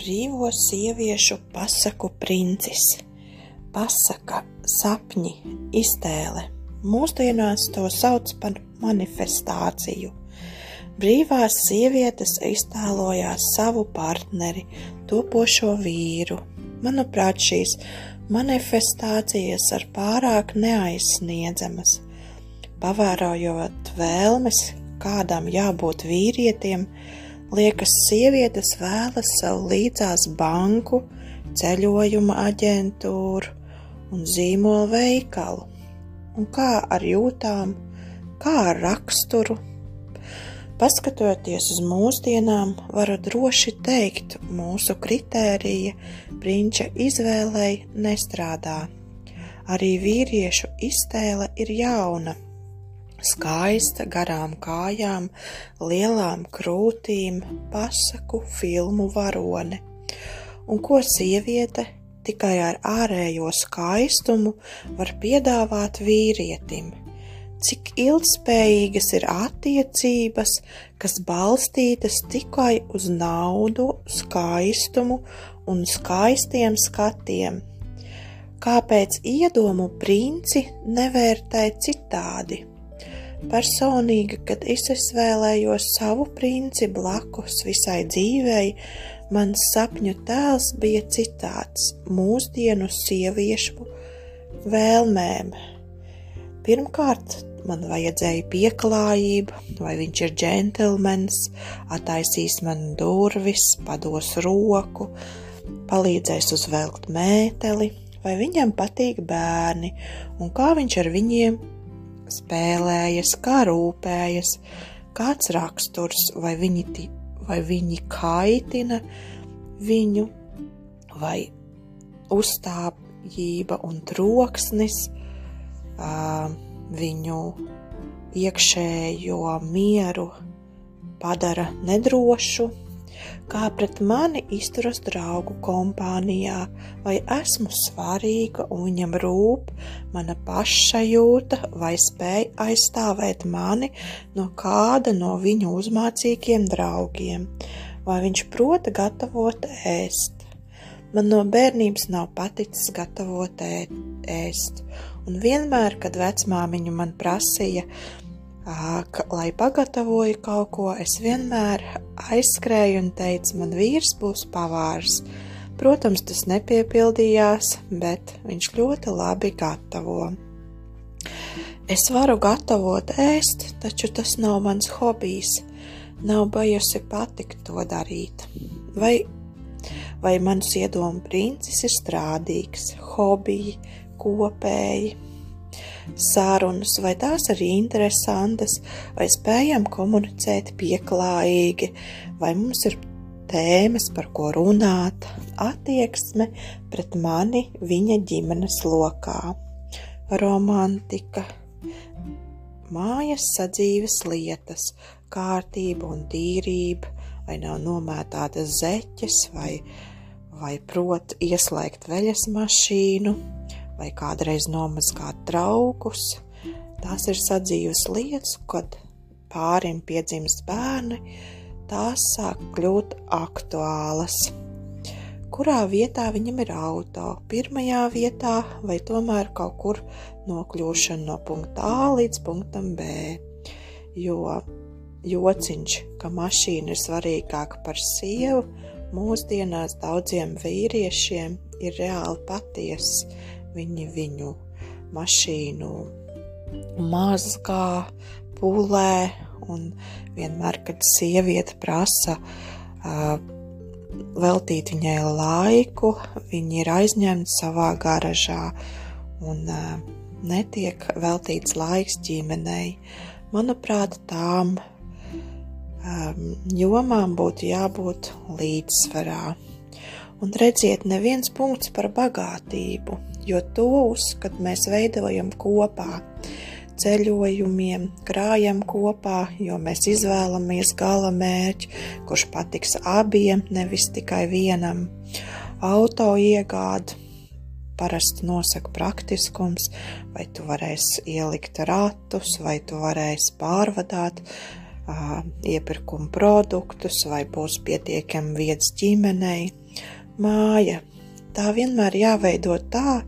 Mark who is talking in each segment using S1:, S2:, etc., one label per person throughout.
S1: brīvo sieviešu pasaku princis. Pasaka, sapņi, iztēle. Mūsdienās to sauc par manifestāciju. Brīvās sievietes iztēlojās savu partneri, topošo vīru. Manuprāt, šīs manifestācijas ir pārāk neaizsniedzamas. Pavērojot vēlmes, kādam jābūt vīrietim, Liekas, sievietes vēlas sev līdzās banku, ceļojuma aģentūru un zīmolu veikalu. Un kā ar jūtām, kā ar raksturu? Paskatoties uz mūsdienām, varu droši teikt, mūsu kritērija prinča izvēlei nestrādā. Arī vīriešu iztēle ir jauna Skaista, garām kājām, lielām krūtīm, pasaku filmu varone. Un ko sieviete tikai ar ārējo skaistumu var piedāvāt vīrietim? Cik ilgspējīgas ir attiecības, kas balstītas tikai uz naudu, skaistumu un skaistiem skatiem? Kāpēc iedomu princi nevērtē citādi? Personīgi, kad es izvēlējos savu princi blakus visai dzīvei, mans sapņu tēls bija citāds - mūsdienu sieviešu vēlmēm. Pirmkārt, man vajadzēja pieklājību, vai viņš ir džentlmenis, attaisīs man durvis, pados roku, palīdzēs uzvelkt mēteli, vai viņam patīk bērni un kā viņš ar viņiem spēlējas, kā rūpējas, kāds raksturs, vai viņi, vai viņi kaitina viņu, vai uzstāvība un troksnis viņu iekšējo mieru padara nedrošu kā pret mani izturas draugu kompānijā, vai esmu svarīga un viņam rūp? Mana pašsajūta, vai spēj aizstāvēt mani no kāda no viņu uzmācīgiem draugiem, vai viņš prota gatavot ēst. Man no bērnības nav paticis gatavot ēst, un vienmēr, kad vecmāmiņa man prasīja, lai pagatavoju kaut ko, es vienmēr aizskrēju un teicu, man vīrs būs pavārs. Protams, tas nepiepildījās, bet viņš ļoti labi gatavo. Es varu gatavot ēst, taču tas nav mans hobijs. Nav bijusi patikt to darīt. Vai, vai mans iedomu princis ir strādīgs, hobiji, kopēji, sarunas, vai tās arī interesantas, vai spējam komunicēt pieklājīgi, vai mums ir tēmas, par ko runāt, attieksme pret mani viņa ģimenes lokā, romantika, mājas sadzīves lietas, kārtība un tīrība, vai nav nomētātas zeķes, vai, vai prot ieslēgt veļas mašīnu, vai kādreiz nomazgāt traukus. Tās ir sadzīves lietas, kad pārim piedzimst bērni, tās sāk kļūt aktuālas. Kurā vietā viņam ir auto? Pirmajā vietā vai tomēr kaut kur nokļūšana no punkta A līdz punktam B? Jo jociņš, ka mašīna ir svarīgāka par sievu, mūsdienās daudziem vīriešiem ir reāli patiesa Viņi viņu mašīnu mazgā, pūlē, un vienmēr, kad sieviete prasa uh, veltīt viņai laiku, viņi ir aizņemti savā garažā un uh, netiek veltīts laiks ģimenei. Manuprāt, tām um, jomām būtu jābūt līdzsvarā. Un redziet, neviens punkts par bagātību jo to uzskat mēs veidojam kopā. Ceļojumiem, krājam kopā, jo mēs izvēlamies gala mērķi, kurš patiks abiem, nevis tikai vienam. Auto iegāda parasti nosaka praktiskums, vai tu varēsi ielikt ratus, vai tu varēsi pārvadāt uh, iepirkuma produktus, vai būs pietiekami vietas ģimenei māja. Tā vienmēr jāveido tā,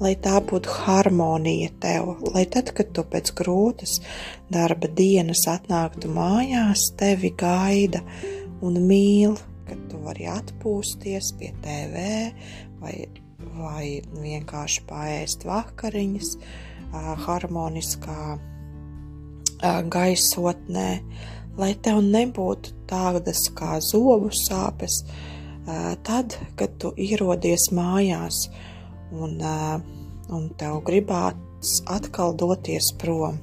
S1: lai tā būtu harmonija tev, lai tad, kad tu pēc grūtas darba dienas atnāktu mājās, tevi gaida un mīl, kad tu vari atpūsties pie TV vai, vai vienkārši paēst vakariņas harmoniskā gaisotnē, lai tev nebūtu tādas kā zobu sāpes, tad, kad tu ierodies mājās un, un tev gribās atkal doties prom.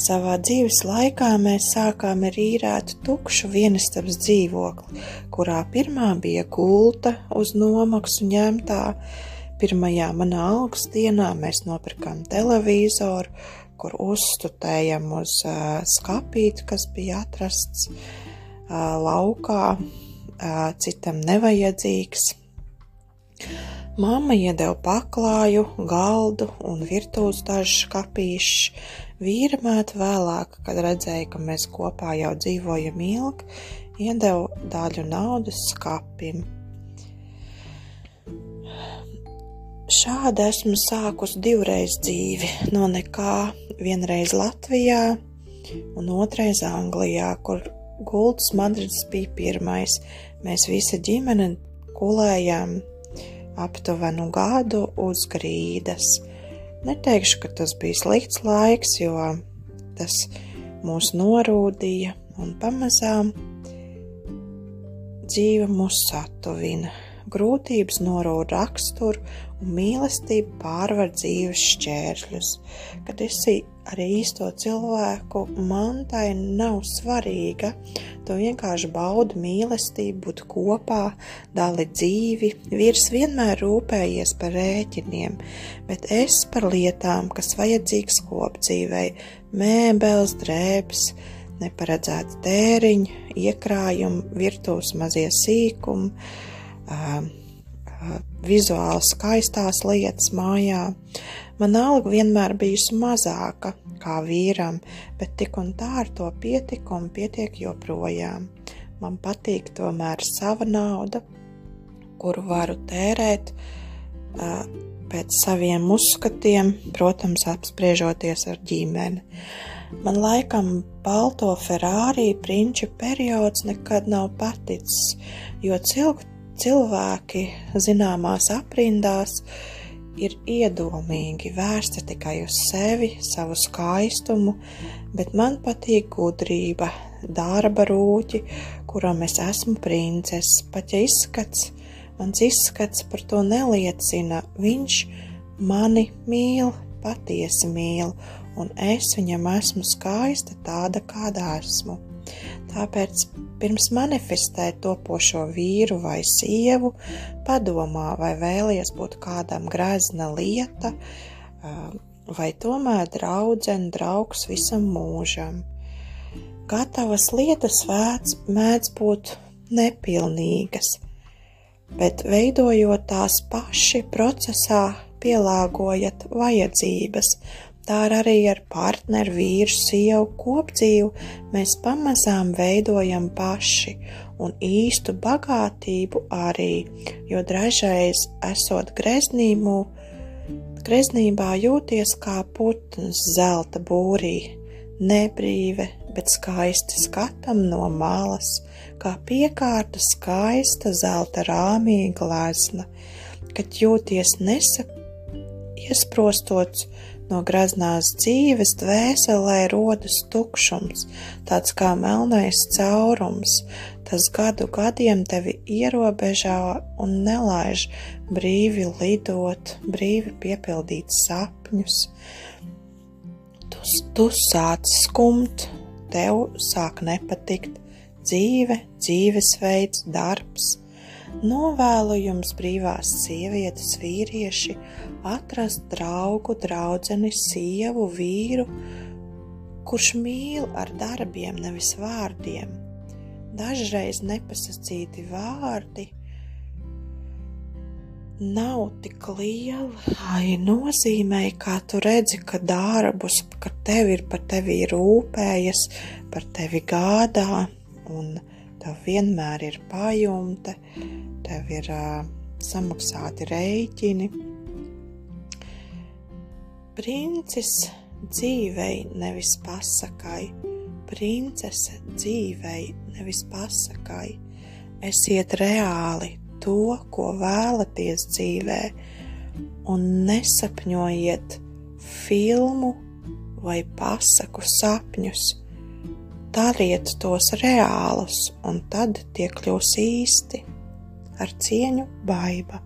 S1: Savā dzīves laikā mēs sākām ar īrētu tukšu vienistabas dzīvokli, kurā pirmā bija gulta uz nomaksu ņemtā. Pirmajā manā algas dienā mēs nopirkām televizoru, kur uzstutējam uz uh, skapīti, kas bija atrasts uh, laukā, citam nevajadzīgs. Māma iedeva paklāju, galdu un virtuves dažus kapīšus. Vīra mēt vēlāk, kad redzēja, ka mēs kopā jau dzīvojam ilgi, iedeva daļu naudas skapim. Šādi esmu sākusi divreiz dzīvi, no nekā vienreiz Latvijā un otrais Anglijā, kur gultas Madrids bija pirmais. Mēs visa ģimene gulējām aptuvenu gadu uz grīdas. Neteikšu, ka tas bija slikts laiks, jo tas mūs norūdīja un pamazām dzīve mūs satuvina. Grūtības norūda raksturu un mīlestība pārvar dzīves šķēršļus. Kad esi ar īsto cilvēku, man tai nav svarīga. Tu vienkārši baudi mīlestību, būt kopā, dali dzīvi. Vīrs vienmēr rūpējies par rēķiniem, bet es par lietām, kas vajadzīgas kopdzīvei - mēbeles, drēbes, neparedzēti tēriņi, iekrājumi, virtuves mazie sīkumi. Uh, vizuāli skaistās lietas mājā. Man alga vienmēr bijusi mazāka kā vīram, bet tik un tā ar to pietika un pietiek joprojām. Man patīk tomēr sava nauda, kuru varu tērēt uh, pēc saviem uzskatiem, protams, apspriežoties ar ģimeni. Man laikam balto Ferrari prinču periods nekad nav paticis, jo cilku cilvēki zināmās aprindās ir iedomīgi, vērsti tikai uz sevi, savu skaistumu, bet man patīk gudrība, darba rūķi, kuram es esmu princese, pat ja izskats, mans izskats par to neliecina, viņš mani mīl, patiesi mīl, un es viņam esmu skaista tāda, kāda esmu. Tāpēc pirms manifestēt topošo vīru vai sievu, padomā, vai vēlies būt kādam grezna lieta, um, vai tomēr draudzene, draugs visam mūžam. Gatavas lietas vērts mēdz būt nepilnīgas, bet veidojot tās paši procesā, pielāgojat vajadzības tā arī ar partneru, vīru, sievu kopdzīvu. Mēs pamazām veidojam paši un īstu bagātību arī, jo dažreiz esot greznību, greznībā jūties kā putns zelta būrī, nebrīve, bet skaisti skatam no malas, kā piekārta skaista zelta rāmīga glezna, kad jūties nesa iesprostots No graznās dzīves dvēselē rodas tukšums, tāds kā melnais caurums. Tas gadu gadiem tevi ierobežā un nelaiž brīvi lidot, brīvi piepildīt sapņus. Tu, tu sāc skumt, tev sāk nepatikt dzīve, dzīvesveids, darbs. Novēlu jums brīvās sievietes, vīrieši, atrast draugu, draudzeni, sievu, vīru, kurš mīl ar darbiem, nevis vārdiem. Dažreiz nepasacīti vārdi nav tik liela nozīmē, kā tu redzi, ka darbus, ka tevi ir par tevi rūpējas, par tevi gādā un tev vienmēr ir pajumte, tev ir uh, samaksāti rēķini. Princis dzīvei nevis pasakai, princese dzīvei nevis pasakai. Esiet reāli to, ko vēlaties dzīvē, un nesapņojiet filmu vai pasaku sapņus. Dariet tos reālus, un tad tie kļūs īsti. Ar cieņu, baiva!